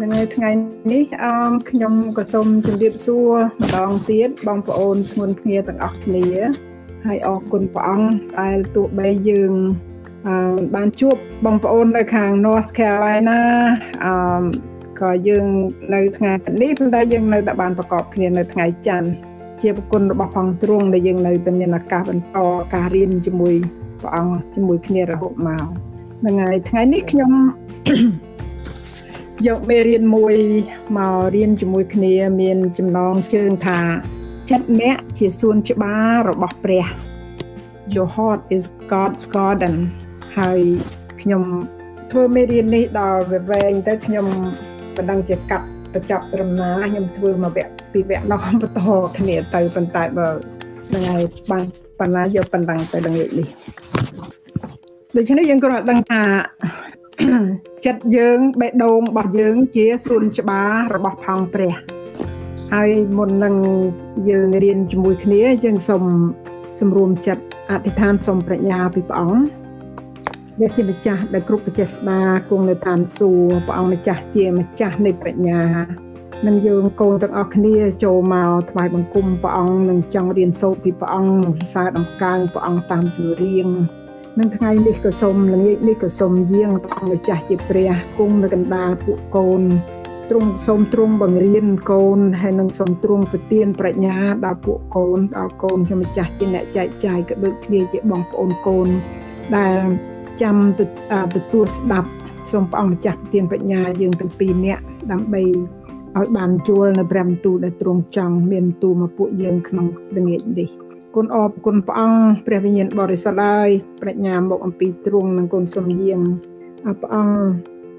នឹងហើយថ្ងៃនេះអមខ្ញុំក៏សូមជម្រាបសួរម្ដងទៀតបងប្អូនស្ងួនគ្នាទាំងអស់គ្នាហើយអរគុណព្រះអង្គដែលទោះបីយើងអឺបានជួបបងប្អូននៅខាង North Carolina អឺក៏យើងនៅថ្ងៃនេះប៉ុន្តែយើងនៅតែបានប្រកបគ្នានៅថ្ងៃច័ន្ទជាប្រគុណរបស់ផងទ្រង់ដែលយើងនៅតែមានឱកាសបន្តការរៀនជាមួយព្រះអង្គជាមួយគ្នារហូតមកហ្នឹងហើយថ្ងៃនេះខ្ញុំ យកមេរៀនមួយមករៀនជាមួយគ្នាមានចំណងជើងថាចិត្តអ្នកជាសួនច្បាររបស់ព្រះ Your heart is God's garden ហើយខ្ញុំធ្វើមេរៀននេះដល់វែងទៅខ្ញុំមិនដឹងជាកាត់ទៅចាប់ត្រឹមណាខ្ញុំធ្វើមកវគ្គពីវគ្គនោះបន្តគ្នាទៅប៉ុន្តែបើហ្នឹងហើយបានបណ្ណាយកប៉ុណ្ណឹងទៅដល់នេះដូច្នេះយើងគ្រាន់តែដឹងថា ចិត្តយើងបេះដូងរបស់យើងជាសួនច្បាររបស់ផងព្រះហើយមុននឹងយើងរៀនជាមួយគ្នាយើងសូមសម្រួមចិត្តអធិដ្ឋានសូមប្រាជ្ញាពីព្រះអង្គដែលជាម្ចាស់ដែលគ្រប់ប្រជេស្តាគង់នៅតាមសួគ៌ព្រះអង្គម្ចាស់ជាម្ចាស់នៃប្រាជ្ញានឹងយើងកូនទាំងអស់គ្នាចូលមកថ្វាយបង្គំព្រះអង្គនឹងចង់រៀនសូត្រពីព្រះអង្គនឹងសរសើរដំកើងព្រះអង្គតាមជំរៀង នឹងថ្ងៃនេះក៏សូមល្ងាចនេះក៏សូមយាងព្រះអង្គម្ចាស់ជាព្រះគង់នៅកណ្ដាលពួកកូនទ្រង់សូមទ្រង់បង្រៀនកូនហើយនឹងសូមទ្រង់ប្រទានប្រាជ្ញាដល់ពួកកូនដល់កូនខ្ញុំម្ចាស់ជាអ្នកចែកចាយក៏ដូចគ្នាជាបងប្អូនកូនដែលចាំទទួលស្ដាប់សូមព្រះអង្គម្ចាស់ប្រទានប្រាជ្ញាយើងទាំងពីរនាក់ដើម្បីឲ្យបានជួលនៅព្រះបន្ទូលដែលទ្រង់ចង់មានទូមកពួកយើងក្នុងល្ងាចនេះ គុណអរគុណព្រះអង្គព្រះវិញ្ញាណបរិសុទ្ធហើយប្រាជ្ញាមកអំពីទ្រង់និងគុណសំយាងព្រះអង្គ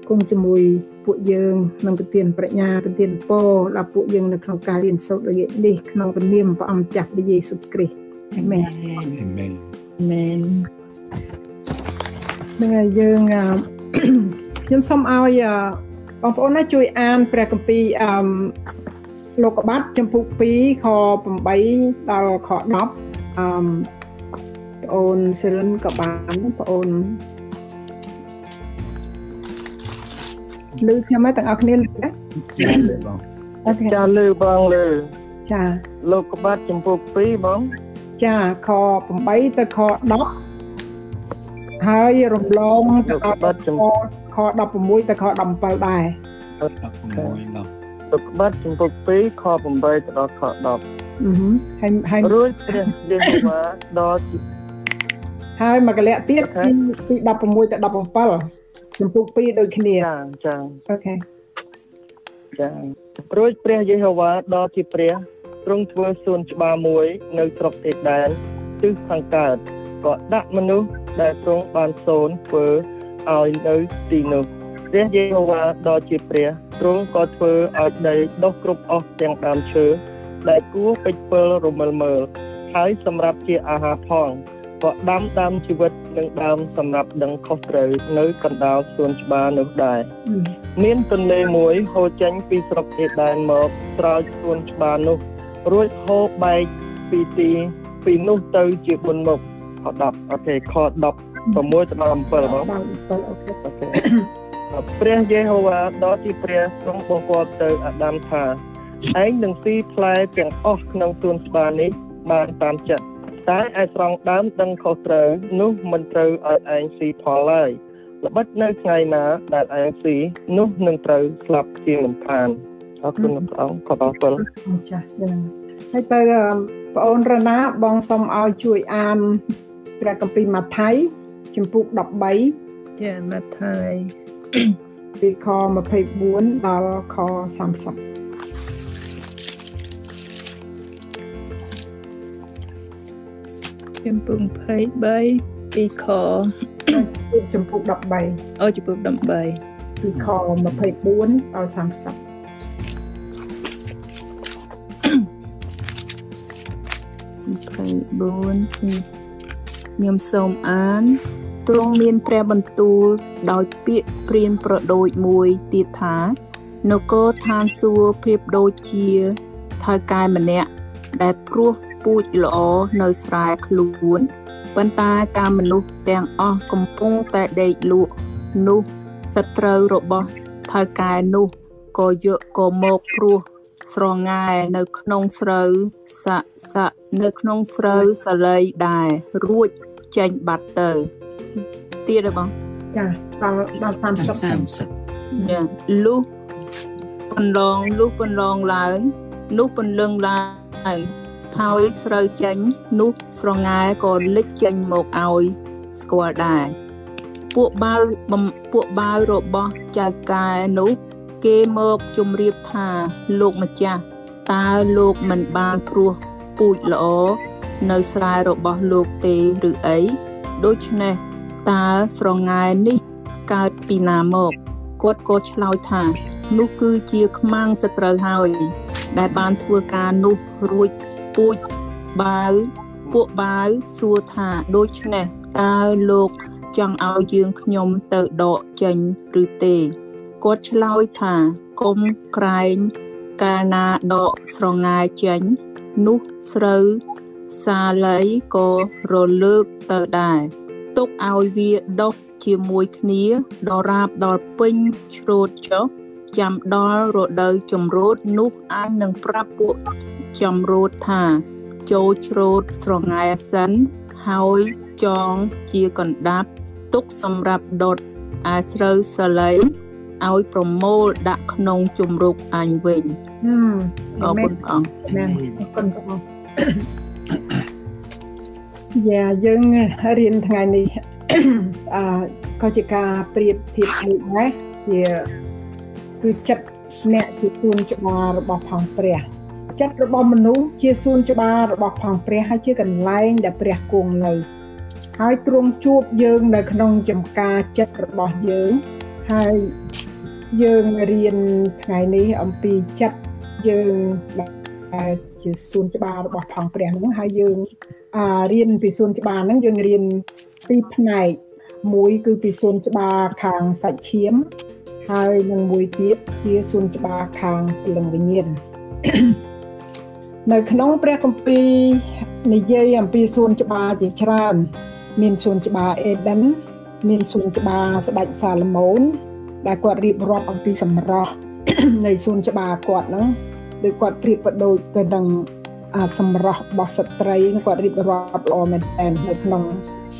គង់ជាមួយពួកយើងនឹងប្រទានប្រាជ្ញាប្រទានពរដល់ពួកយើងនៅក្នុងការរៀនសូត្រល្ងាចនេះក្នុងព្រះនាមព្រះអង្គម្ចាស់ព្រះយេស៊ូវគ្រីស្ទអាមែនអាមែនអាមែននឹងហើយយើងខ្ញុំសូមឲ្យបងប្អូនណាជួយអានព្រះគម្ពីរអឺលោកបាត់ចំពុក2ខ8ដល់ខ10 អឺបងអូនសិរិនក៏បានបងអូនលឺខ្ញុំឯងទាំងអស់គ្នាលឺណាអូខេចាលឺបងលឺចាលោកក្បាត់ចំពុក2បងចាខ8ទៅខ10ហើយរំលងទៅដល់ខ16ទៅខ17ដែរ16ដល់ទុកបាត់ចំពុក2ខ8ទៅដល់ខ10អឺ ហើយហើយរួចព្រះយេហូវ៉ាដល់ហើយមួយកលៈទៀតពីពី16ទៅ17ចំពុក2ដូចគ្នាចាចាអូខេចារួចព្រះយេហូវ៉ាដល់ជាព្រះទ្រង់ធ្វើសួនច្បារមួយ នៅស្រុកអេដែនទិសខាងកើតក៏ដាក់មនុស្សដែលទ្រង់បានសូនធ្វើឲ្យនៅទីនោះព្រះយេហូវ៉ាដ៏ជាព្រះទ្រង់ក៏ធ្វើឲ្យដីដុះគ្រប់អស់ទាំងដើមឈើ ដែលគួរពេចពិលរមិលមើលហើយសម្រាប់ជាអាហារផងក៏ដាំដើមជីវិតនិងដើមសម្រាប់ដឹងខុសត្រូវនៅកណ្ដាលសួនច្បារនោះដែរមានទន្លេមួយហូរចេញពីស្រុកអេដែនមកស្រោចសួនច្បារនោះរួចហូរបែកពីទីពីនោះទៅជា4មុខខ10 OK ខ16ដល់17បង17 OK OK ព្រះយេហូវ៉ាដ៏ជាព្រះទ្រង់បង្គាប់ទៅអាដាមថា ឯងនឹងស៊ីផ្លែទាំងអស់ក្នុងសួនច្បារនេះបានតាមចិត្តតែឯត្រង់ដើមដឹងខុសត្រូវនោះមិនត្រូវឲ្យឯងស៊ីផលឡើយល្បិចនៅថ្ងៃណាដែលឯងស៊ីនោះនឹងត្រូវស្លាប់ជាមិនខានអរគុណព្រះអង្គខបអរចាស់យ៉ាងហើយទៅបងអូនរណាបងសូមឲ្យជួយអានព្រះគម្ពីរម៉ាថាយជំពូក13ចាម៉ាថាយពីខ24ដល់ខ30 ចំពុក23ពីខចំពុក13អូចំពុក13ពីខ24ដល់30 24ខ្ញុំសូមអានទ្រង់មានព្រះបន្ទូលដោយពាក្យព្រានប្រដូចមួយទៀតថានគរឋានសួគ៌ប្រៀបដូចជាថៅកែម្នាក់ដែលព្រោះ ពូជល្អនៅស្រែខ្លួនប៉ុន្តែការមនុស្សទាំងអស់កំពុងតែដេកលក់នោះសត្រូវរបស់ថៅកែនោះក៏យកក៏មកព្រោះស្រងាយនៅក្នុងស្រូវស័កស័កនៅក្នុងស្រូវសលៃដែររួចចេញបាត់ទៅទៀតទេបងចាដល់ដល់ដល់30 30ចាលុះពន្លងលុះពន្លងឡើងនោះពន្លឹងឡើង ហើយស្រូវចេញនោះស្រងាយក៏លេចចេញមកឲ្យស្គាល់ដែរពួកបាវបំពួកបាវរបស់ចៅកែនោះ គេមកជម្រាបថាលោកម្ចាស់តើលោកមិនបានព្រោះពូជល្អនៅស្រែរបស់លោកទេឬអីដូច្នេះតើស្រងាយនេះកើតពីណាមកគាត់ក៏ឆ្លើយថានោះគឺជាខ្មាំងសត្រូវហើយ ដែលបានធ្វើការនោះរួច ពូជបាវពួកបាវសួរថាដូច្នេះតើលោកចង់ឲ្យយើងខ្ញុំទៅដកចេញឬទេគាត់ឆ្លើយថាកុំក្រែងកាលណាដកស្រងាយចេញនោះស្រូវសាលីក៏រលើកទៅដែរទុកឲ្យវាដុះជាមួយគ្នាដរាបដល់ពេញច្រូតចុះចាំដល់រដូវចម្រូតនោះអញនឹងប្រាប់ពួក ចម្រូតថា ចូលច្រូតស្រងាយសិនហើយចងជាកណ្ដាប់ទុកសម្រាប់ដុតអាស្រូវសាលីឲ្យប្រមូលដាក់ក្នុងជំរុកអញវិញហឹមអរគុណព្រះអង្គមែនអរគុណបងយ៉ាយើងរៀនថ្ងៃនេះអឺក៏ជាការប្រៀបធៀបមួយដែរជាគឺចិត្តអ្នកជាសួនច្បាររបស់ផងព្រះ ចិត្តរបស់មនុស្សជាសួនច្បាររបស់ផងព្រះហើយជាកន្លែងដែលព្រះគង់នៅហើយទ្រង់ជួបយើងនៅក្នុងចំការចិត្តរបស់យើងហើយយើងរៀនថ្ងៃនេះអំពីចិត្តយើងដែលជាសួនច្បាររបស់ផងព្រះហ្នឹងហើយយើងអារៀនពីសួនច្បារហ្នឹងយើងរៀនពីរផ្នែកមួយគឺពីសួនច្បារខាងសាច់ឈាមហើយនឹងមួយទៀតជាសួនច្បារខាងព្រលឹងវិញ្ញាណ នៅក្នុងព្រះគម្ពីរនិយាយអំពីសួនច្បារជាច្រើន មានសួនច្បារអេដិន មានសួនច្បារស្ដេចសាឡូមោនដែលគាត់រៀបរាប់អំពីសម្រស់នៃសួនច្បារគាត់ហ្នឹងដោយគាត់ប្រៀបប្រដូចទៅនឹងអាសម្រស់របស់ស្ត្រីហ្នឹងគាត់រៀបរាប់ល្អមែនទែននៅក្នុង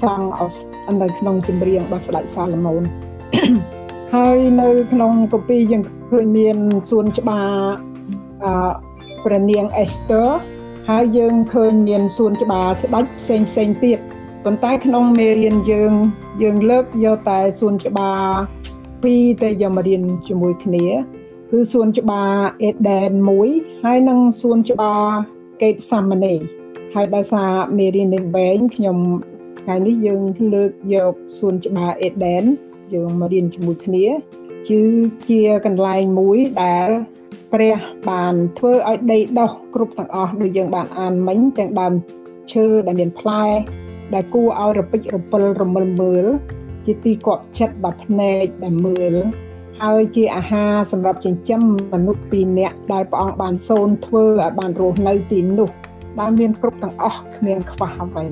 Song of នៅក្នុងចម្រៀងរបស់ស្ដេចសាឡូមោនហើយនៅក្នុងកូពីយើងឃើញមានសួនច្បារអឺ ព្រះនាង Esther ហើយយើងឃើញមានសួនច្បារស្ដេចផ្សេងផ្សេងទៀតប៉ុន្តែក្នុងមេរៀនយើងយើងលើកយកតែសួនច្បារពីរទៅយកមករៀនជាមួយគ្នា គឺសួនច្បារអេដែនមួយហើយនិងសួនច្បារកេតសាម៉ានីហើយដោយសារមេរៀននេះវែងខ្ញុំថ្ងៃនេះយើងលើកយកសួនច្បារអេដែនយើងមករៀនជាមួយគ្នាគឺជាកន្លែងមួយដែល ព្រះបានធ្វើឲ្យដីដុះគ្រប់ទាំងអស់ដូចយើងបានអានមិញទាំងដើមឈើដែលមានផ្លែដែលគួរឲ្យរពេចរពិលរមិលមើលជាទីគប់ចិត្តដល់ភ្នែកដែលមើលហើយជាអាហារសម្រាប់ចិញ្ចឹមមនុស្សពីរនាក់ដែលព្រះអង្គបានសូនធ្វើឲ្យបានរស់នៅទីនោះដែលមានគ្រប់ទាំងអស់គ្មានខ្វះអ្វី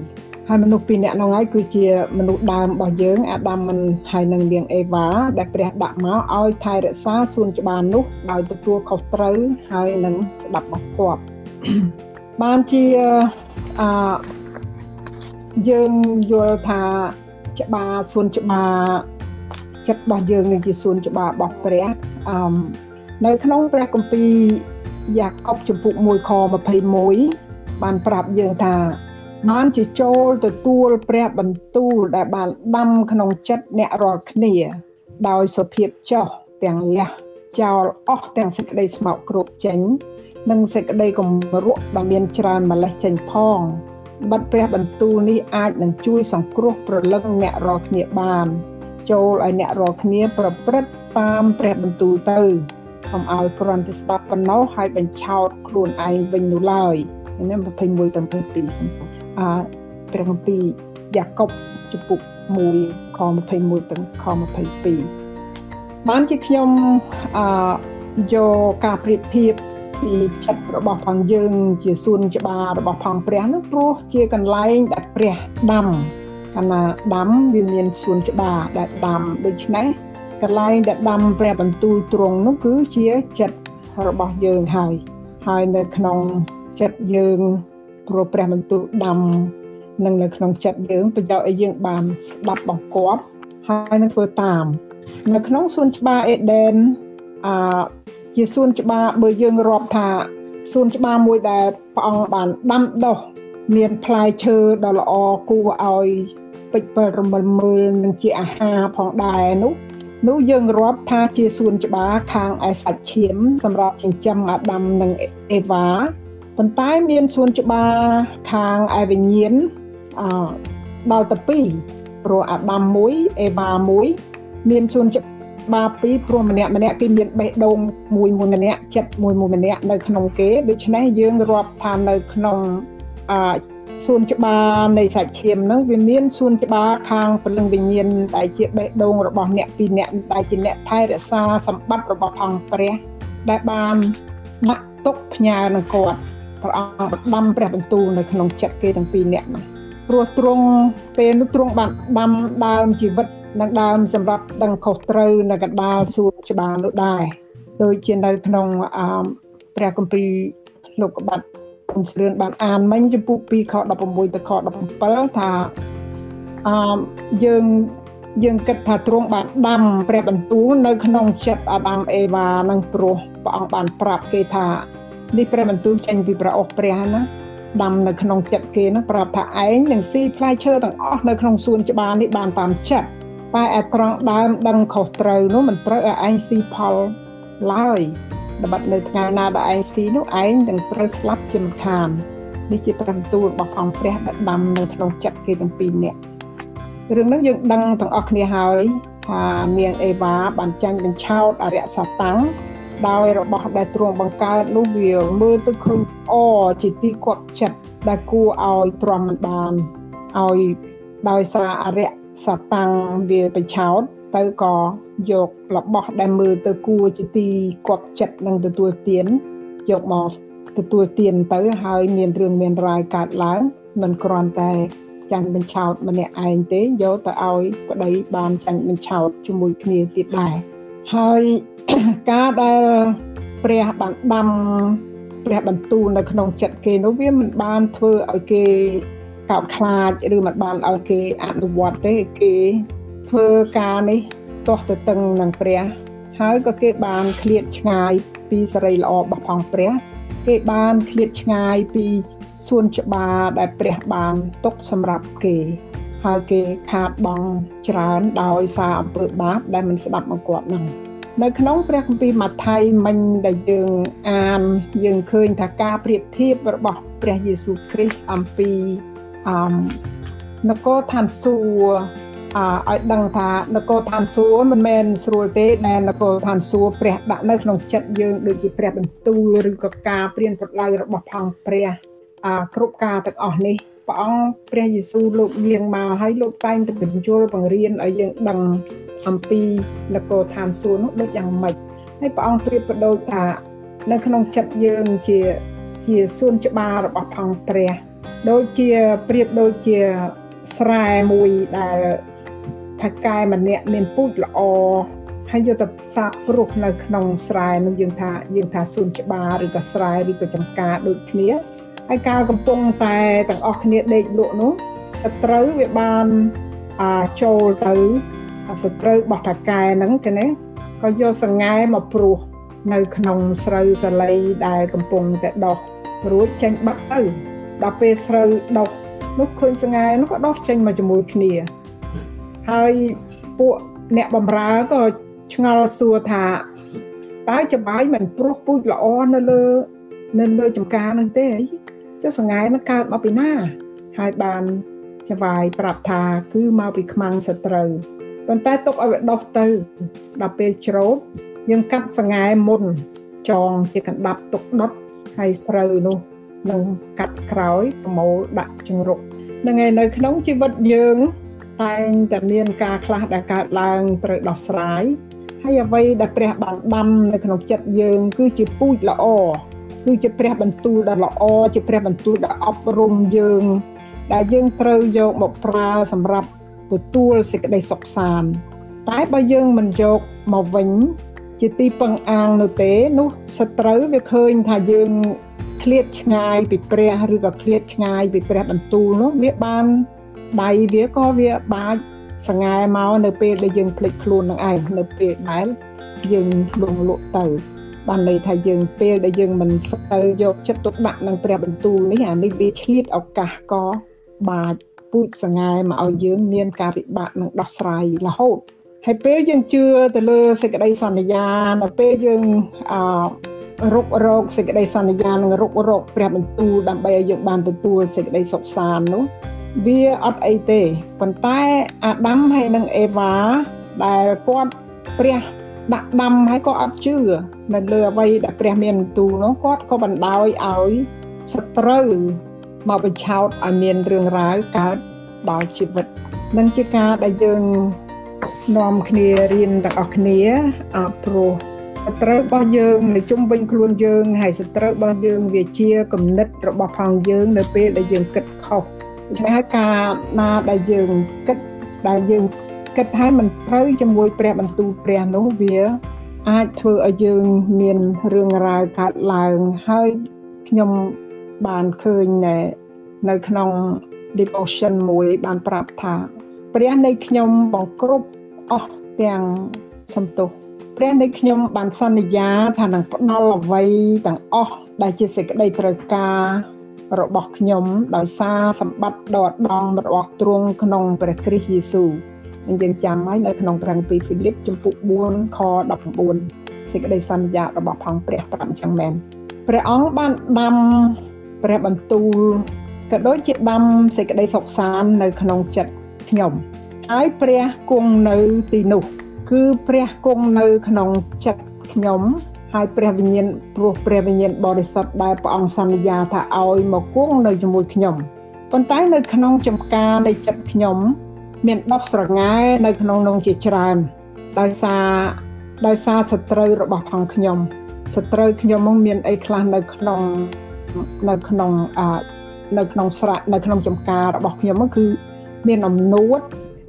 ហើយមនុស្សពីរនាក់នោះហើយគឺជាមនុស្សដើមរបស់យើង អាដាមមិនហើយនិងនាងអេវ៉ាដែលព្រះដាក់មកឲ្យថែរក្សាសួនច្បារនោះដោយទទួលខុសត្រូវហើយនឹងស្ដាប់បង្គាប់បានជាអឺយើងយល់ថាច្បារសួនច្បារចិត្តរបស់យើងនឹងជាសួនច្បាររបស់ព្រះអឺនៅក្នុងព្រះគម្ពីរយ៉ាកុបចំពុក1ខ21បានប្រាប់យើងថា បានជាចូលទទួលព្រះបន្ទូលដែលបានដាំក្នុងចិត្តអ្នករាល់គ្នា ដោយសុភាពចោះទាំងលះចោលអស់ទាំងសេចក្តីស្មោកគ្រប់ចេញនិងសេចក្តីគំរក់ដ៏មានច្រើនម្លេះចេញផងបិទព្រះបន្ទូលនេះអាចនឹងជួយសង្គ្រោះប្រលឹងអ្នករាល់គ្នាបាន ចូលឲ្យអ្នករាល់គ្នាប្រព្រឹត្តតាមព្រះបន្ទូលទៅកុំឲ្យគ្រាន់តែស្ដាប់ប៉ុណ្ណោះហើយបញ្ឆោតខ្លួនឯងវិញនោះឡើយនេះ21ដល់22សំពុទ្ធ អព្រះគម្ពីរយ៉ាកុបជំពូក1ខ21ដល់ខ22បានជាខ្ញុំអយកការប្រៀបធៀបពីចិត្តរបស់ផងយើង ជាសួនច្បាររបស់ផងព្រះនោះព្រោះជាកន្លែងដែលព្រះដាំកាលណាដាំវាមានសួនច្បារដែលដាំដូច្នេះកន្លែងដែលដាំព្រះបន្ទូលទ្រង់នោះគឺជាចិត្តរបស់យើងហើយហើយនៅក្នុងចិត្តយើង ព្រោះព្រះបន្ទូលដាំនឹងនៅក្នុងចិត្តយើងប្រយោជន៍ឲ្យយើងបានស្ដាប់បង្គាប់ហើយនឹងធ្វើតាម នៅក្នុងសួនច្បារអេដេនអឺជាសួនច្បារបើយើងរាប់ថាសួនច្បារមួយដែលព្រះអង្គបានដាំដុះមានផ្លែឈើដ៏ល្អគួរឲ្យពេចពិលរមិលមើលនឹងជាអាហារផងដែរនោះនោះយើងរាប់ថាជាសួនច្បារខាងឯសាច់ឈាមសម្រាប់ចិញ្ចឹមអាដាមនិងអេវ៉ា ប៉ុន្តែមានសួនច្បារខាងឯវិញ្ញាណអដល់ទៅ2ព្រោះអាដាមមួយអេវ៉ាមួយមានសួនច្បារពីរព្រោះម្នាក់ម្នាក់គេមានបេះដូងមួយមួយម្នាក់ចិត្តមួយមួយម្នាក់នៅក្នុងគេដូច្នេះយើងរាប់ថានៅក្នុងអសួនច្បារនៃសាច់ឈាមហ្នឹងវាមានសួនច្បារខាងព្រលឹងវិញ្ញាណដែលជាបេះដូងរបស់អ្នកពីរអ្នកដែលជាអ្នកថែរក្សាសម្បត្តិរបស់អង្គព្រះដែលបានដាក់ទុកផ្ញើនឹងគាត់ ព្រះអង្គបដាំព្រះបន្ទូលនៅក្នុងចិត្តគេទាំងពីរអ្នកហ្នឹងព្រោះទ្រង់ពេលនោះទ្រង់បានដាំដើមជីវិតនិងដើមសម្រាប់ដឹងខុសត្រូវនៅកណ្ដាលសួនច្បារនោះដែរដូចជានៅក្នុងអព្រះគម្ពីរលោកកបាត់ខ្ញុំស្រឿនបានអានមិញចំពោះ2ខ16ទៅខ17ថាអឺយើងយើងគិតថាទ្រង់បានដាំព្រះបន្ទូលនៅក្នុងចិត្តអាដាមអេវ៉ានឹងព្រោះព្រះអង្គបានប្រាប់គេថា នេះព្រះបន្ទូលចេញពីព្រះអស់ព្រះណាដាំនៅក្នុងចិត្តគេនឹងប្រាប់ថាឯងនឹងស៊ីផ្លែឈើទាំងអស់នៅក្នុងសួនច្បារនេះបានតាមចិត្តតែឯត្រង់ដើមដឹងខុសត្រូវនោះមិនត្រូវឲ្យឯងស៊ីផលឡើយត្បិតនៅថ្ងៃណាដែលឯងស៊ីនោះឯងនឹងត្រូវស្លាប់ជាមិនខាននេះជាព្រះបន្ទូលរបស់អង្គព្រះដែលដាំនៅក្នុងចិត្តគេទាំងពីរនាក់រឿងនេះយើងដឹងទាំងអស់គ្នាហើយថានាងអេវ៉ាបានចាញ់បញ្ឆោតអរិយសតាំង ដោយរបស់ដែលទ្រង់បង្កើតនោះវាមើលទៅឃើញអជាទីគប់ចិត្តដែលគួរឲ្យទ្រាំមិនបានឲ្យដោយសារអរិយសតាំងវាបញ្ឆោតទៅក៏យករបស់ដែលមើលទៅគួរជាទីគប់ចិត្តនឹងទទួលទានយកមកទទួលទានទៅហើយមានរឿងមានរាយកើតឡើងមិនគ្រាន់តែចាញ់បញ្ឆោតម្នាក់ឯងទេយកទៅឲ្យប្តីបានចាញ់បញ្ឆោតជាមួយគ្នាទៀតដែរ ហើយការដែលព្រះបានដាំព្រះបន្ទូលនៅក្នុងចិត្តគេនោះវាមិនបានធ្វើឲ្យគេកោតខ្លាចឬមិនបានឲ្យគេអនុវត្តទេគេធ្វើការនេះទាស់ទៅតឹងនឹងព្រះហើយក៏គេបានឃ្លាតឆ្ងាយពីសេរីល្អរបស់ផងព្រះគេបានឃ្លាតឆ្ងាយពីសួនច្បារដែលព្រះបានទុកសម្រាប់គេហើយគេខាតបង់ច្រើនដោយសារអំពើបាបដែលមិនស្ដាប់មកគាត់នឹង នៅក្នុងព្រះគម្ពីរម៉ាថាយមិញដែលយើងអានយើងឃើញថាការប្រៀបធៀបរបស់ព្រះយេស៊ូវគ្រីស្ទអំពីអឺនគរឋានសួគ៌អឲ្យដឹងថានគរឋានសួគ៌មិនមែនស្រួលទេដែលនគរឋានសួគ៌ព្រះដាក់នៅក្នុងចិត្តយើងដូចជាព្រះបន្ទូលឬក៏ការព្រៀនប្រដៅរបស់ផងព្រះអគ្រប់ការទាំងអស់នេះ ព្រះអង្គព្រះយេស៊ូវលោកយាងមកហើយលោកតែងតែបញ្ជូលបង្រៀនឲ្យយើងដឹងអំពីនគរឋានសួគ៌នោះដូចយ៉ាងម៉េចហើយព្រះអង្គប្រៀបប្រដូចថានៅក្នុងចិត្តយើងជាជាសួនច្បាររបស់ផងព្រះដូចជាប្រៀបដូចជាស្រែមួយដែលថាកែម្នាក់មានពូជល្អហើយយកទៅសាបព្រោះនៅក្នុងស្រែនោះយើងថាយើងថាសួនច្បារឬក៏ស្រែឬក៏ចំការដូចគ្នា ហើយកាលកំពុងតែទាំងអស់គ្នាដេកលក់នោះសត្រូវវាបានអាចូលទៅសត្រូវរបស់តាកែហ្នឹងគេណាក៏យកសង្ហែមកព្រោះនៅក្នុងស្រូវសាលីដែលកំពុងតែដុះរួចចេញបាត់ទៅដល់ពេលស្រូវដុះនោះឃើញសង្ហែនោះក៏ដុះចេញមកជាមួយគ្នាហើយពួកអ្នកបំរើក៏ឆ្ងល់សួរថាតើចំបាយមិនព្រោះពូជល្អនៅលើនៅលើចំការនឹងទេ ចុះសង្ហែនឹងកើតមកពីណា ហើយបានចវាយប្រាប់ថាគឺមកពីខ្មាំងសត្រូវប៉ុន្តែទុកឲ្យវាដុះទៅដល់ពេលច្រូតយើងកាត់សង្ហែមុនចងជាកណ្ដាប់ទុកដុតហើយស្រូវនោះនឹងកាត់ក្រោយប្រមូលដាក់ជង្រុកនឹងឯនៅក្នុងជីវិតយើងតែងតែមានការខ្លះដែលកើតឡើងត្រូវដោះស្រាយហើយអ្វីដែលព្រះបានដាំនៅក្នុងចិត្តយើង គឺជាពូជល្អ គឺជាព្រះបន្ទូលដ៏ល្អជាព្រះបន្ទូលដ៏អប់រំយើង ដែលយើងត្រូវយកមកប្រើសម្រាប់ទទួលសេចក្តីសុខសាន្តតែបើយើងមិនយកមកវិញ ជាទីពឹងអាងនោះទេនោះសត្រូវវាឃើញថាយើងឃ្លាតឆ្ងាយពីព្រះឬក៏ឃ្លាតឆ្ងាយពីព្រះបន្ទូលនោះវាបានដៃវាក៏វាបាច់សង្ហែមកនៅពេលដែលយើងភ្លេចខ្លួននឹងឯងនៅពេលដែលយើងលងលក់ទៅ បានន័យថាយើងពេលដែលយើងមិនស្ទើរយកចិត្តទុកដាក់នឹងព្រះបន្ទូលនេះអានេះវាឆ្លៀតឱកាសក៏បាច់ពូជសង្ហែមកឲ្យយើងមានការពិបាកនឹងដោះស្រាយរហូតហើយពេលយើងជឿទៅលើសេចក្តីសន្យានៅពេលយើងអឺរុករោគសេចក្តីសន្យានឹងរុករោគព្រះបន្ទូលដើម្បីឲ្យយើងបានទទួលសេចក្តីសុខសាន្តនោះវាអត់អីទេប៉ុន្តែអាដាមហើយនិងអេវ៉ាដែលគាត់ព្រះដាក់ដាំហើយក៏អត់ជឿ នៅលើអ្វីដែលព្រះមានបន្ទូលនោះគាត់ក៏បណ្ដោយឲ្យសត្រូវមកបញ្ឆោតឲ្យមានរឿងរ៉ាវកើតដល់ជីវិតនឹងជាការដែលយើងនាំគ្នារៀនទាំងអស់គ្នាអព្រោះសត្រូវរបស់យើងនៅជុំវិញខ្លួនយើងហើយសត្រូវរបស់យើងវាជាគំនិតរបស់ផងយើងនៅពេលដែលយើងគិតខុសដូច្នេះហើយការណាដែលយើងគិតដែលយើងគិតឲ្យមិនត្រូវជាមួយព្រះបន្ទូលព្រះនោះវា អាចធ្វើឲ្យយើងមានរឿងរ៉ាវកើតឡើងហើយខ្ញុំបានឃើញនៅក្នុង devotion មួយបានប្រាប់ថា ព្រះនៃខ្ញុំបង្គ្រប់អស់ទាំងសំទោសព្រះនៃខ្ញុំបានសន្យាថានឹងផ្ដល់អ្វីទាំងអស់ដែលជាសេចក្តីត្រូវការរបស់ខ្ញុំដោយសារសម្បត្តិដ៏ដំរបស់ទ្រង់ក្នុងព្រះគ្រីស្ទយេស៊ូវ យើងចាំហើយនៅក្នុងព្រះគម្ពីរហ្វីលីបជំពូក4ខ19សេចក្តីសន្យារបស់ផងព្រះប្រាប់អញ្ចឹងមែនព្រះអង្គបានដាំព្រះបន្ទូលក៏ដូចជាដាំសេចក្តីសុខសាន្តនៅក្នុងចិត្តខ្ញុំហើយព្រះគង់នៅទីនោះ គឺព្រះគង់នៅក្នុងចិត្តខ្ញុំហើយព្រះវិញ្ញាណព្រោះព្រះវិញ្ញាណបរិសុទ្ធដែលព្រះអង្គសន្យាថាឲ្យមកគង់នៅជាមួយខ្ញុំប៉ុន្តែនៅក្នុងចំការនៃចិត្តខ្ញុំ មានដោះស្រងានៅក្នុងនោះជាច្រើនដោយសារដោយសារសត្រូវរបស់ផងខ្ញុំសត្រូវខ្ញុំមកមានអីខ្លះនៅក្នុងនៅក្នុងអនៅក្នុងស្រៈនៅក្នុងចំការរបស់ខ្ញុំគឺមានអំនួត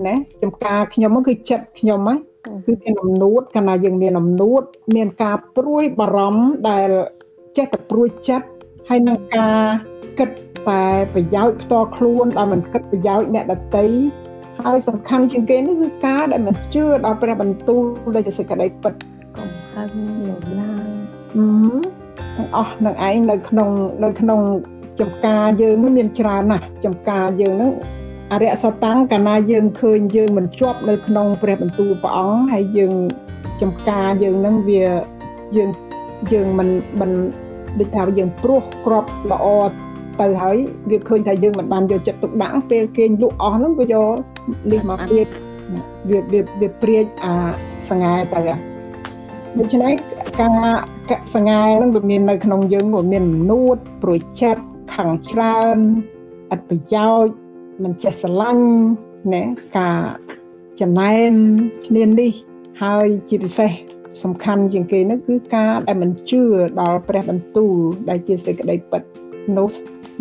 ណាចំការខ្ញុំគឺចិត្តខ្ញុំហ្នឹងគឺមានអំនួតកាលណាយើងមានអំនួត មានការព្រួយបារម្ភដែលចេះតែព្រួយចិត្តហើយនឹងការគិតតែប្រយោជន៍ផ្ទាល់ខ្លួនដែលមិនគិតប្រយោជន៍អ្នកដទៃ ហើយសំខាន់ជាងគេនេះគឺការដែលមិនជឿដល់ព្រះបន្ទូលដែលជាសេចក្តីពិតកំហឹងលោភឡាអឺទាំងអស់នឹងឯងនៅក្នុងនៅក្នុងចំការយើងនឹងមានច្រើនណាស់ចំការយើងនឹងអរិយសតាំងកាលណាយើងឃើញយើងមិនជាប់នៅក្នុងព្រះបន្ទូលព្រះអង្គហើយយើងចំការយើងនឹងវាយើងយើងមិនមិនដូចថាយើងព្រោះក្របល្អ ទៅហើយវាឃើញថាយើងមិនបានយកចិត្តទុកដាក់ពេលគេលក់អស់ហ្នឹងក៏យកលីសមកព្រាចវាវាវាព្រាចអាសង្ហែទៅដូច្នេះការសង្ហែហ្នឹងវាមាននៅក្នុងយើងវាមាននួតព្រួយចិត្តខឹងច្រើនអត់ប្រយោជន៍មិនចេះស្រឡាញ់ណាការចំណែនគ្នានេះហើយជាពិសេសសំខាន់ជាងគេនោះគឺការដែលមិនជឿដល់ព្រះបន្ទូលដែលជាសេចក្តីពិតនោះ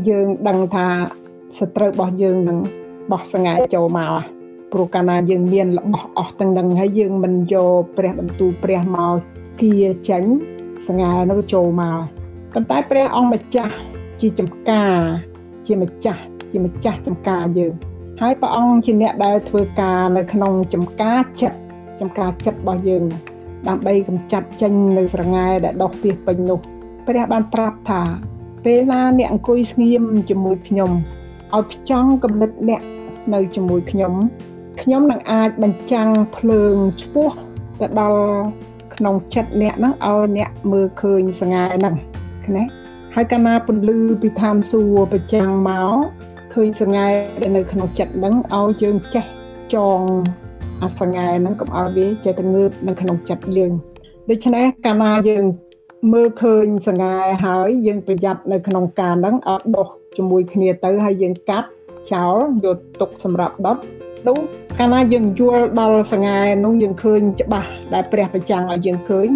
យើងដឹងថាសត្រូវរបស់យើងនឹងបោះសង្ហែចូលមកព្រោះកាលណាយើងមានរបស់អស់ទាំងនឹងហើយយើងមិនយកព្រះបន្ទូលព្រះមកគៀចេញសង្ហែនោះចូលមកប៉ុន្តែព្រះអង្គម្ចាស់ជាចំការ ជាម្ចាស់ជាម្ចាស់ចំការយើង ហើយព្រះអង្គជាអ្នកដែលធ្វើការនៅក្នុងចំការចិត្តចំការចិត្តរបស់យើង ដើម្បីកម្ចាត់ចេញនៅស្រងាយដែលដុះពីពេញនោះព្រះបានប្រាប់ថា ពេលណាអ្នកអង្គុយស្ងៀមជាមួយខ្ញុំឲ្យផ្ចង់គំនិតអ្នកនៅជាមួយខ្ញុំខ្ញុំនឹងអាចបញ្ចាំងភ្លើងឆ្ពោះទៅដល់ក្នុងចិត្តអ្នកហ្នឹងឲ្យអ្នកមើលឃើញសង្ហែហ្នឹងណាហើយកាលណាពន្លឺពីឋានសួគ៌ប្រចាំងមកឃើញសង្ហែដែលនៅក្នុងចិត្តហ្នឹងឲ្យយើងចេះចងអាសង្ហែហ្នឹងកុំឲ្យវាចេះតែងើបនៅក្នុងចិត្តយើងដូច្នេះកាលណាយើង មើលឃើញសង្ហែហើយយើងប្រយ័ត្ននៅក្នុងការហ្នឹងអត់ដុសជាមួយគ្នាទៅហើយយើងកាត់ចោលយកទុកសម្រាប់ដុតនោះកាលណាយើងយល់ដល់សង្ហែនោះយើងឃើញច្បាស់ដែលព្រះប្រចាំងឲ្យយើងឃើញ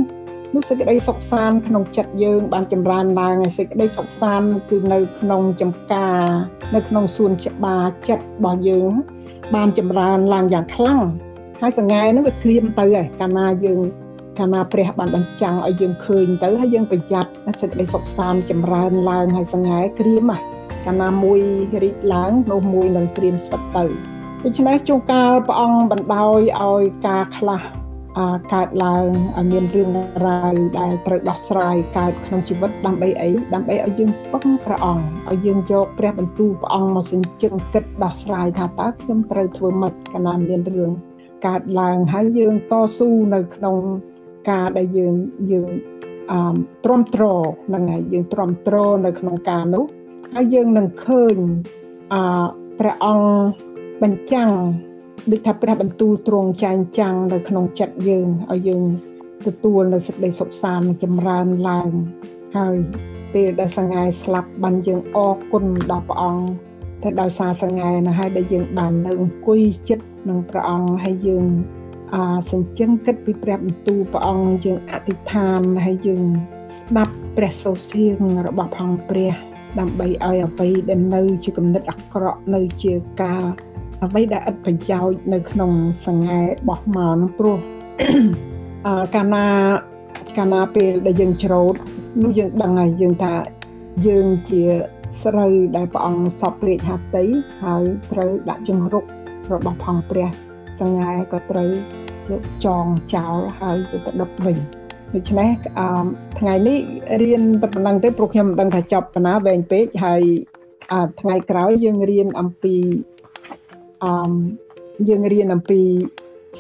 នោះសេចក្តីសុខសាន្តក្នុងចិត្តយើងបានចម្រើនឡើងហើយសេចក្តីសុខសាន្តគឺនៅក្នុងចំការ នៅក្នុងសួនច្បារចិត្តរបស់យើង បានចម្រើនឡើងយ៉ាងខ្លាំងហើយសង្ហែហ្នឹងវាក្លៀមទៅហើយកាលណាយើង កាលណាព្រះបានបញ្ចាំងឲ្យយើងឃើញទៅហើយយើងប្រយ័ត្នសេចក្តីសុខសាន្តចម្រើនឡើងហើយសង្ហែក្រៀមហ่ะកាលណាមួយរីកឡើងនោះមួយនឹងក្រៀមស្វិតទៅដូច្នេះជួនកាលព្រះអង្គបណ្ដោយឲ្យការខ្លះកើតឡើងឲ្យមានរឿងរ៉ាវដែលត្រូវដោះស្រាយកើតក្នុងជីវិតដើម្បីអីដើម្បីឲ្យយើងពឹងព្រះអង្គឲ្យយើងយកព្រះបន្ទូលព្រះអង្គមកសិញ្ជឹងគិតដោះស្រាយថាតើខ្ញុំត្រូវធ្វើម៉េចកាលណាមានរឿងកើតឡើងហើយយើងតស៊ូនៅក្នុង ការដែលយើងយើងអឺទ្រាំទ្រហ្នឹងហើយយើងទ្រាំទ្រនៅក្នុងការនោះហើយយើងនឹងឃើញអឺព្រះអង្គបញ្ចាំងដូចថាព្រះបន្ទូលទ្រង់ចែងចាំងនៅក្នុងចិត្តយើងឲ្យយើងទទួលនៅសេចក្តីសុខសាន្តចម្រើនឡើងហើយពេលដែលសង្ហែស្លាប់បានយើងអរគុណដល់ព្រះអង្គតែដោយសារសង្ហែណាហើយដែលយើងបាននៅអង្គុយចិត្តនឹងព្រះអង្គហើយយើង អាសញ្ជឹងគិតពីព្រះបន្ទូលព្រះអង្គយើងអធិដ្ឋានហើយយើងស្ដាប់ព្រះសូរសៀងរបស់ផងព្រះ ដើម្បីឲ្យអ្វីដែលនៅជាគំនិតអាក្រក់នៅជាការអ្វីដែលឥតប្រយោជន៍នៅក្នុងសង្ហែបោះមកនោះព្រោះអឺកាលណាកាលណាពេលដែលយើងច្រូតនោះយើងដឹងហើយយើងថាយើងជាស្រូវដែលព្រះអង្គសពរាជហត្ថីហើយត្រូវដាក់ជំរុករបស់ផងព្រះសង្ហែក៏ត្រូវ យកចងចោលហើយទៅដុតវិញដូច្នេះអឺថ្ងៃនេះរៀនតែប៉ុណ្្នឹងទេព្រោះខ្ញុំមិនដឹងថាចប់ប៉ុណ្ណាវែងពេកហើយថ្ងៃក្រោយយើងរៀនអំពីអឺយើងរៀនអំពី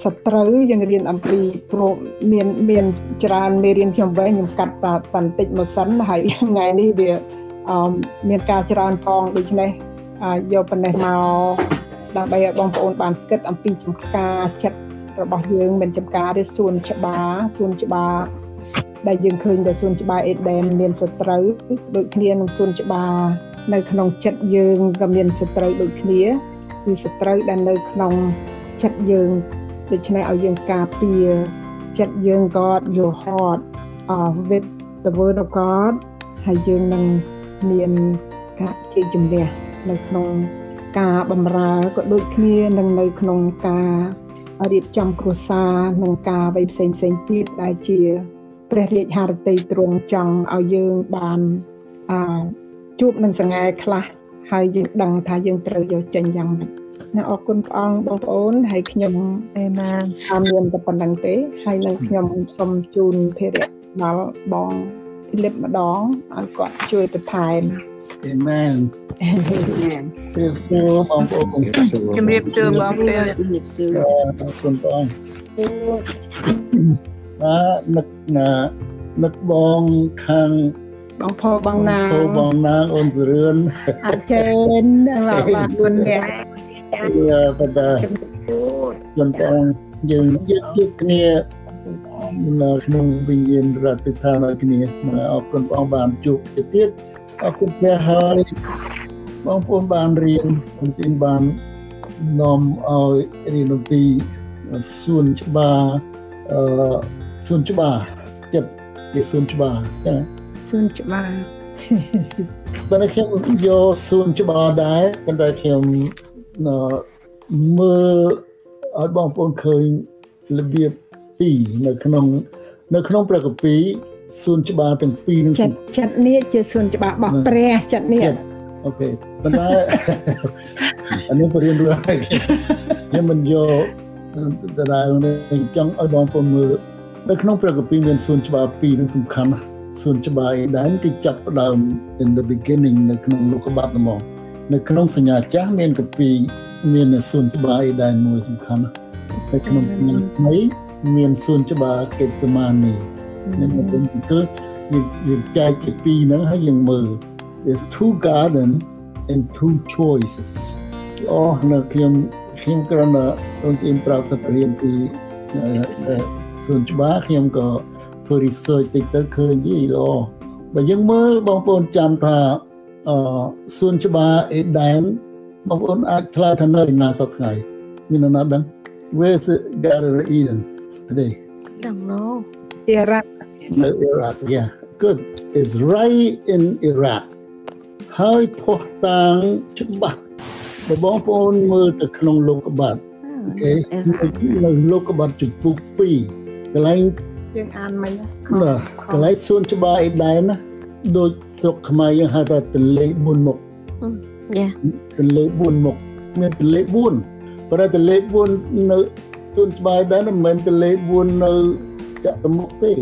សត្រូវយើងរៀនអំពីព្រោះមានមានច្រើនមេរៀនខ្ញុំវែងខ្ញុំកាត់តាបន្តិចមកសិនហើយថ្ងៃនេះវាអឺមានការច្រើនផងដូច្នេះយកប៉ុណ្ណេះមកដើម្បីឲ្យបងប្អូនបានគិតអំពីចំការចិត្ត របស់យើងមិនចំការទេសួនច្បារសួនច្បារដែលយើងឃើញតែសួនច្បារអេដេនមានសត្រូវដូចគ្នានឹងសួនច្បារនៅក្នុងចិត្តយើងក៏មានសត្រូវដូចគ្នាគឺសត្រូវដែលនៅក្នុងចិត្តយើងដូច្នេះឲ្យយើងការពារចិត្តយើង God your heart uh, with the word of God ហើយយើងនឹងមានការជ័យជំនះនៅក្នុងការបំរើក៏ដូចគ្នានឹងនៅក្នុងការ រៀបចំគ្រួសារនិងការអ្វីផ្សេងផ្សេងទៀតដែលជាព្រះរាជហឫទ័យទ្រង់ចង់ឲ្យយើងបានអជួបនឹងសង្ហែខ្លះហើយយើងដឹងថាយើងត្រូវយកចេញយ៉ាងម៉េចណាអរគុណព្រះអង្គបងប្អូនហើយខ្ញុំអេម៉ានអត់មានតែប៉ុណ្្នឹងទេ ហើយនឹងខ្ញុំសូមជូនភារៈដល់បងភីលីបម្ដងឲ្យគាត់ជួយបន្ថែម អេមែនអេមែនសួស្ដីបងប្អូនជំរាបសួរបងប្អូនជំរាបសួរអរគុណបងបាទនឹកណានឹកបងខាងបងផបងណាងបងណាងអូនសរឿនអរគុណបាទបាទគុណអ្នកយ៉ាបាទគុណបងយើងយកយកគ្នានៅក្នុងវិញ្ញាណរដ្ឋានឲ្យគ្នាអរគុណបងបានជួបទៅទៀត អរគុណព្រះហើយបងប្អូនបានរៀនខ្ញុំស៊ីនបាននាំឲ្យរៀនអំពីសួនច្បារអឺសួនច្បារចិត្តជាសួនច្បារចឹងសួនច្បារបើខ្ញុំយកសួនច្បារដែរប៉ុន្តែខ្ញុំមើលឲ្យបងប្អូនឃើញរបៀបពីរនៅក្នុង នៅក្នុងព្រះគម្ពីរ សួនច្បារទាំងពីរនឹងចិត្តចិត្តនេះជាសួនច្បាររបស់ព្រះចិត្តនេះអូខេប៉ុន្តែអានេះបរៀនរួចហើយខ្ញុំមិនយកដដែលចង់ឲ្យបងប្អូនមើលនៅក្នុងព្រះគម្ពីរមានសួនច្បារពីរនឹងសំខាន់ណាស់សួនច្បារអេដែនគឺចាប់ផ្ដើម in the beginning នៅក្នុងលោកុបាតហ្មងនៅក្នុងសញ្ញាចាស់មានគម្ពីរមានសួនច្បារអេដែនមួយសំខាន់ណាស់នៅក្នុងសញ្ញាថ្មីមានសួនច្បារកេសម៉ានី នឹងខ្ញុំគឺយើងចែកជាពីរហ្នឹងហើយយើងមើល there's two garden and two choices អូនៅខ្ញុំខ្ញុំគ្រាន់តែអូនស្អ៊ីមប្រាប់ទៅព្រៀនពីសួនច្បារខ្ញុំក៏ធ្វើ research តិចទៅឃើញយីល្អបើយើងមើលបងប្អូនចាំថាអឺសួនច្បារអេដែនបងប្អូនអាចឆ្លើយថានៅណាសប្តាហ៍មានណាដឹង Where's the Garden of Eden today Don't know Iraq no Iraq yeah good is right in Iraq ហើយផុសតាងច្បាស់បើបងប្អូនមើលទៅក្នុងលោកបាត់អូខេនៅលោកកបាត់ចំពុក2កន្លែងយើងអានមិញណាណាកន្លែងសួនច្បារអីដែរណាដូចស្រុកខ្មែរយើងហៅថាទន្លេ4មុខយ៉ាទន្លេ4មុខមានទន្លេ4ប៉ុន្តែទន្លេ4នៅសួនច្បារដែរមិនមែនទន្លេ4នៅ ចតុមុខទេ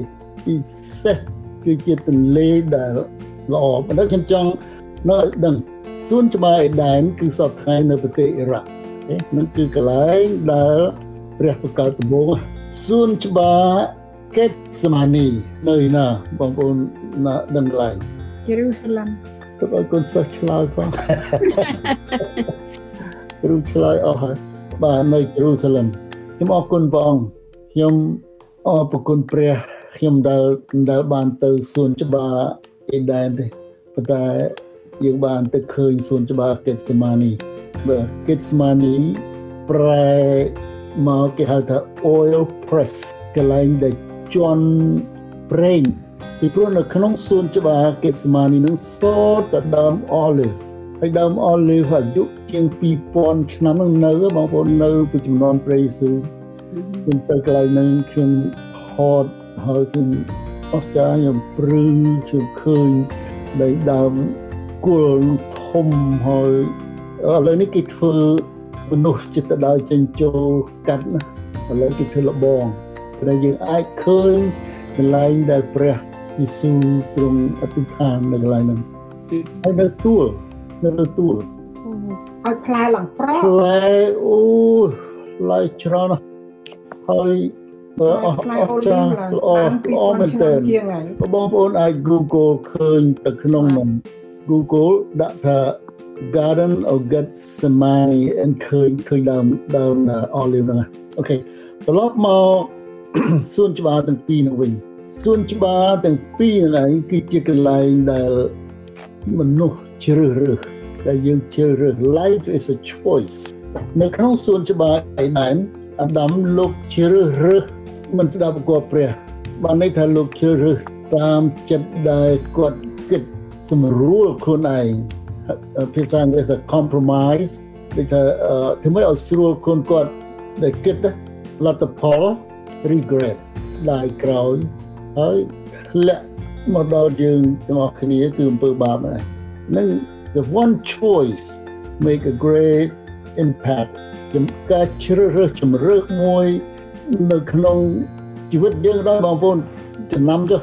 ពិសេសគឺជាទន្លេដែលល្អប៉ុន្តែខ្ញុំចង់នៅឲ្យដឹងសួនច្បារអេដែនគឺសពថ្ងៃនៅប្រទេសអ៊ីរ៉ាក់ទេនឹងគឺកន្លែងដែលព្រះបង្កើតដំបូងសួនច្បារកេតសមានីនៅឯណាបងប្អូនណាដឹងកន្លែងយេរូសាឡឹមទៅឲ្យកូនសិស្សឆ្លើយផងគ្រូឆ្លើយអស់ហើយបាទនៅយេរូសាឡឹមខ្ញុំអរគុណព្រះអង្គខ្ញុំ អរគុណព្រះខ្ញុំដែលដែលបានទៅសួនច្បារអេដែនទេប៉ុន្តែយើងបានទៅឃើញសួនច្បារកេតសេម៉ានីបាទកេតសេម៉ានីប្រែមកគេហៅថា oil press កន្លែងដែលជន់ប្រេងពីព្រោះនៅក្នុងសួនច្បារកេតសេម៉ានីនឹងសតតែដើម olive ហើយដើម olive អាយុជាង2000ឆ្នាំនឹងនៅបងប្អូននៅពីចំនួនព្រះយេស៊ូវ ខ្ញុំទៅកន្លែងហ្នឹងខ្ញុំហត់ហើយខ្ញុំអស្ចារ្យខ្ញុំព្រឺខ្ញុំឃើញដែលដើមគល់ធំហើយឥឡូវនេះគេធ្វើមនុស្សចិត្តទៅដល់ចេញចូលកាត់ណាឥឡូវគេធ្វើលបងតែយើងអាចឃើញកន្លែងដែលព្រះយេស៊ូវទ្រង់អធិដ្ឋាននៅកន្លែងហ្នឹងហើយនៅទួលនៅលើទួលឲ្យផ្លែឡើងប្រកផ្លែអូផ្លែច្រើនណាស់ ហើយបើអស់ផ្លែអអូស់លីចាវល្អឡើងល្អមែនតើជាងហើយបងប្អូនអាច Google ឃើញទៅក្នុងនឹង Google ដាក់ថា Garden of Gethsemane អនឃើញឃើញដើមដើម olive ហ្នឹងអូខេត្រឡប់មកសួនច្បារទាំងពីរនោះវិញសួនច្បារទាំងពីរហ្នឹងឯងគឺជាកន្លែងដែលមនុស្សជ្រើសរើសដែលយើងជ្រើសរើស life is a choice នៅក្នុងសួនច្បារឯដែន អាដាមលោកជ្រើសរើសមិនស្ដាប់បង្គាប់ព្រះបានន័យថាលោកជ្រើសរើសតាមចិត្តដែលគាត់គិតសម្រួលខ្លួនឯងភាសាអង់គ្លេសថា compromise ដូចថាអឺធ្វើម៉េចឲ្យស្រួលខ្លួនគាត់ដែលគិតណាលទ្ធផល regret ស្ដាយក្រោយហើយធ្លាក់មកដល់យើងទាំងអស់គ្នាគឺអំពើបាបហ្នឹងនឹង the one choice make a great impact ចំការជ្រើសរើសជំរើសមួយ នៅក្នុងជីវិតយើងដែរបងប្អូនចំណាំចុះ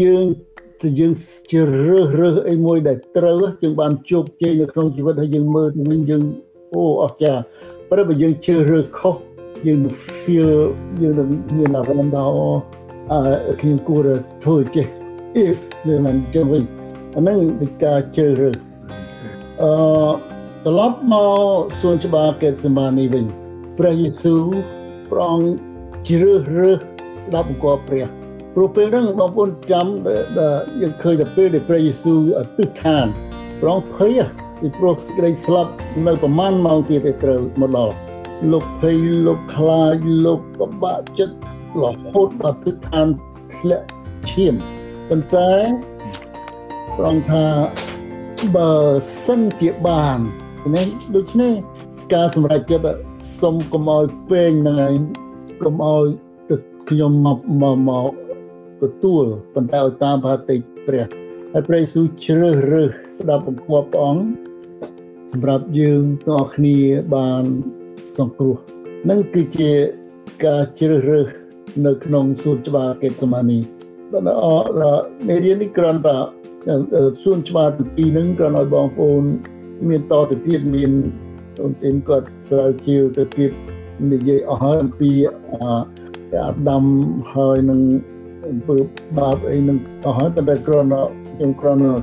យើងទៅយើងជ្រើសរើសរើសអីមួយដែលត្រូវយើងបានជោគជ័យនៅក្នុងជីវិតហើយយើងមើលទៅវិញយើងអូអស្ចារ្យប៉ុន្តែបើយើងជ្រើសរើសខុសយើងនឹង feel យើងនឹងមានអារម្មណ៍ថាអូអឺខ្ញុំគួរតែធ្វើចេះ if វាមិនចឹងវិញអាហ្នឹងគឺការជ្រើសរើសអឺ ត្រឡប់មកសួនច្បារកេតសេម៉ានីវិញព្រះយេស៊ូវព្រះអង្គជ្រើសរើសស្ដាប់បង្គាប់ព្រះព្រោះពេលហ្នឹងបងប្អូនចាំដែលយើងឃើញតែពេលដែលព្រះយេស៊ូវអធិដ្ឋានព្រះអង្គភ័យពីព្រោះសេចក្តីស្លាប់នៅប្រហែលម៉ោងទៀតទេត្រូវមកដល់លោកភ័យលោកខ្លាចលោកពិបាកចិត្តរហូតដល់ទិដ្ឋានធ្លាក់ឈាមប៉ុន្តែព្រះអង្គថាបើសិនជាបាន នេះដូច្នេះការសម្រេចចិត្តសុំកុំឲ្យពេងហ្នឹងឯងកុំឲ្យទៅខ្ញុំមកមកមកទទួលប៉ុន្តែឲ្យតាមផាតិព្រះហើយព្រះយេស៊ូវជ្រើសរើសស្ដាប់បង្គាប់ព្រះអង្គសម្រាប់យើងទាំងអស់គ្នាបានសង្គ្រោះនឹងគឺជាការជ្រើសរើសនៅក្នុងសួនច្បារកេតសមានីដល់អមេរៀននេះគ្រាន់តែសួនច្បារទាំងពីរហ្នឹងគ្រាន់ឲ្យបងប្អូន មានតទៅទៀតមានអូនស្អិនគាត់ស្រាវជ្រាវទៅទៀតនិយាយអស់ហើយអំពីអាដាមហើយនឹងអំពើបាបអីនឹងអស់ហើយប៉ុន្តែគ្រាន់តែខ្ញុំគ្រាន់តែ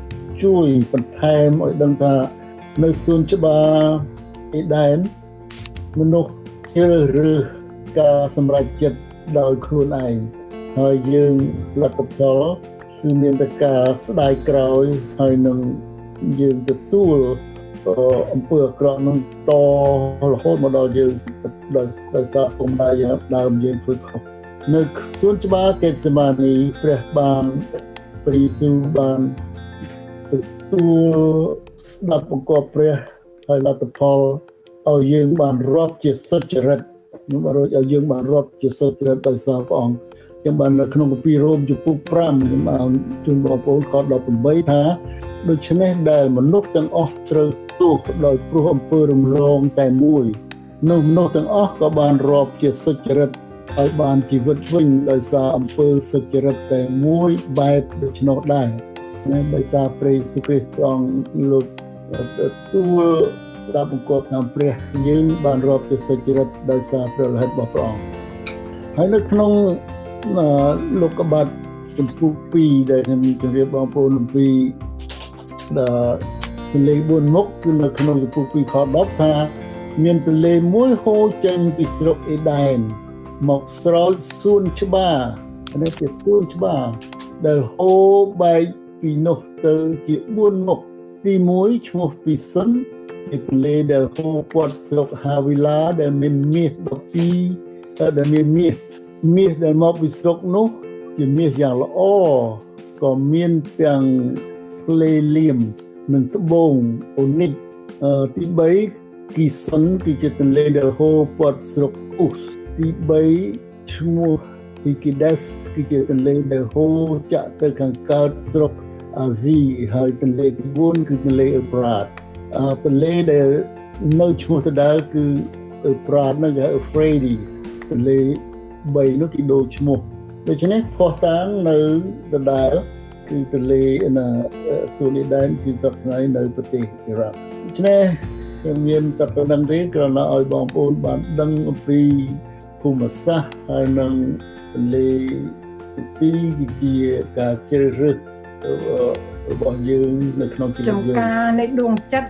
ជួយបន្ថែមឲ្យដឹងថានៅសួនច្បារអេដែនមនុស្សជ្រើសរើសការសម្រេចចិត្តដោយខ្លួនឯងហើយយើងលទ្ធផលគឺមានតែការស្ដាយក្រោយហើយនឹងយើងទទួល អំពើអាក្រក់នឹងតរហូតមកដល់យើងដោយដោយសារគុំដែរយើងដើមយើងធ្វើខុសនៅសួនច្បារកេតសេម៉ានីព្រះបានព្រះយេស៊ូវបានទទួលស្ដាប់បង្គាប់ព្រះហើយលទ្ធផលឲ្យយើងបានរាប់ជាសុចរិតខ្ញុំបានរកឲ្យយើងបានរាប់ជាសុចរិតដោយសារព្រះអង្គខ្ញុំបាននៅក្នុងគម្ពីររ៉ូមជំពូក5ខ្ញុំបានជូនបងប្អូនខ18ថាដូច្នេះដែលមនុស្សទាំងអស់ត្រូវ ទោសដោយព្រោះអំពើរំលងតែមួយនោះមនុស្សទាំងអស់ក៏បានរាប់ជាសុចរិតឲ្យបានជីវិតវិញដោយសារអំពើសុចរិតតែមួយបែបដូច្នោះដែរណាដោយសារព្រះយេស៊ូវគ្រីស្ទព្រះអង្គលោកទទួលស្ដាប់បង្គាប់តាមព្រះយើងបានរាប់ជាសុចរិតដោយសារព្រះលិខិតរបស់ព្រះអង្គហើយនៅក្នុងលោកកបាត់ចំពោះ2ដែលខ្ញុំជម្រាបបងប្អូនអំពី ទន្លេ4មុខគឺនៅក្នុងចំពោះ2ខ10ថាមានទន្លេមួយហូរចេញពីស្រុកអេដែនមកស្រោចសួនច្បារនេះជាសួនច្បារដែលហូរបែកពីនោះទៅជា4មុខទី1ឈ្មោះពីសិនជាទន្លេដែលហូរព័ទ្ធស្រុកហាវីឡាដែលមានមាស12ដែលមានមាសមាសដែលមកពីស្រុកនោះ ជាមាសយ៉ាងល្អក៏មានទាំងផ្លេលៀម និងត្បូងអូនិកទី3គីសុនគឺជាទន្លេដែលហូរព័ទ្ធស្រុកអ៊ូសទី3ឈ្មោះ Ikides គឺជាទន្លេដែលហូរចាក់ទៅខាងកើតស្រុកអាស៊ីហើយទន្លេទី4គឺទន្លេអេប្រាតទន្លេដែលនៅឈ្មោះដដែលគឺអេប្រាតនោះគេ Euphrates ទន្លេ3នោះគេដូរឈ្មោះដូច្នេះផោះតាំងនៅដដែល គឺទន្លេណាសូលីដែនគឺសប្តាហ៍នៅប្រទេសអ៊ីរ៉ាក់ដូច្នេះខ្ញុំមានតែប៉ុណ្្នឹងទេគ្រាន់តែឲ្យបងប្អូនបានដឹងអំពីភូមិសាស្ត្រហើយនឹងទន្លេទី2គឺជាការជ្រើសរើសរបស់យើងនៅក្នុងជីវិតយើងចំការនៃដួងចិត្ត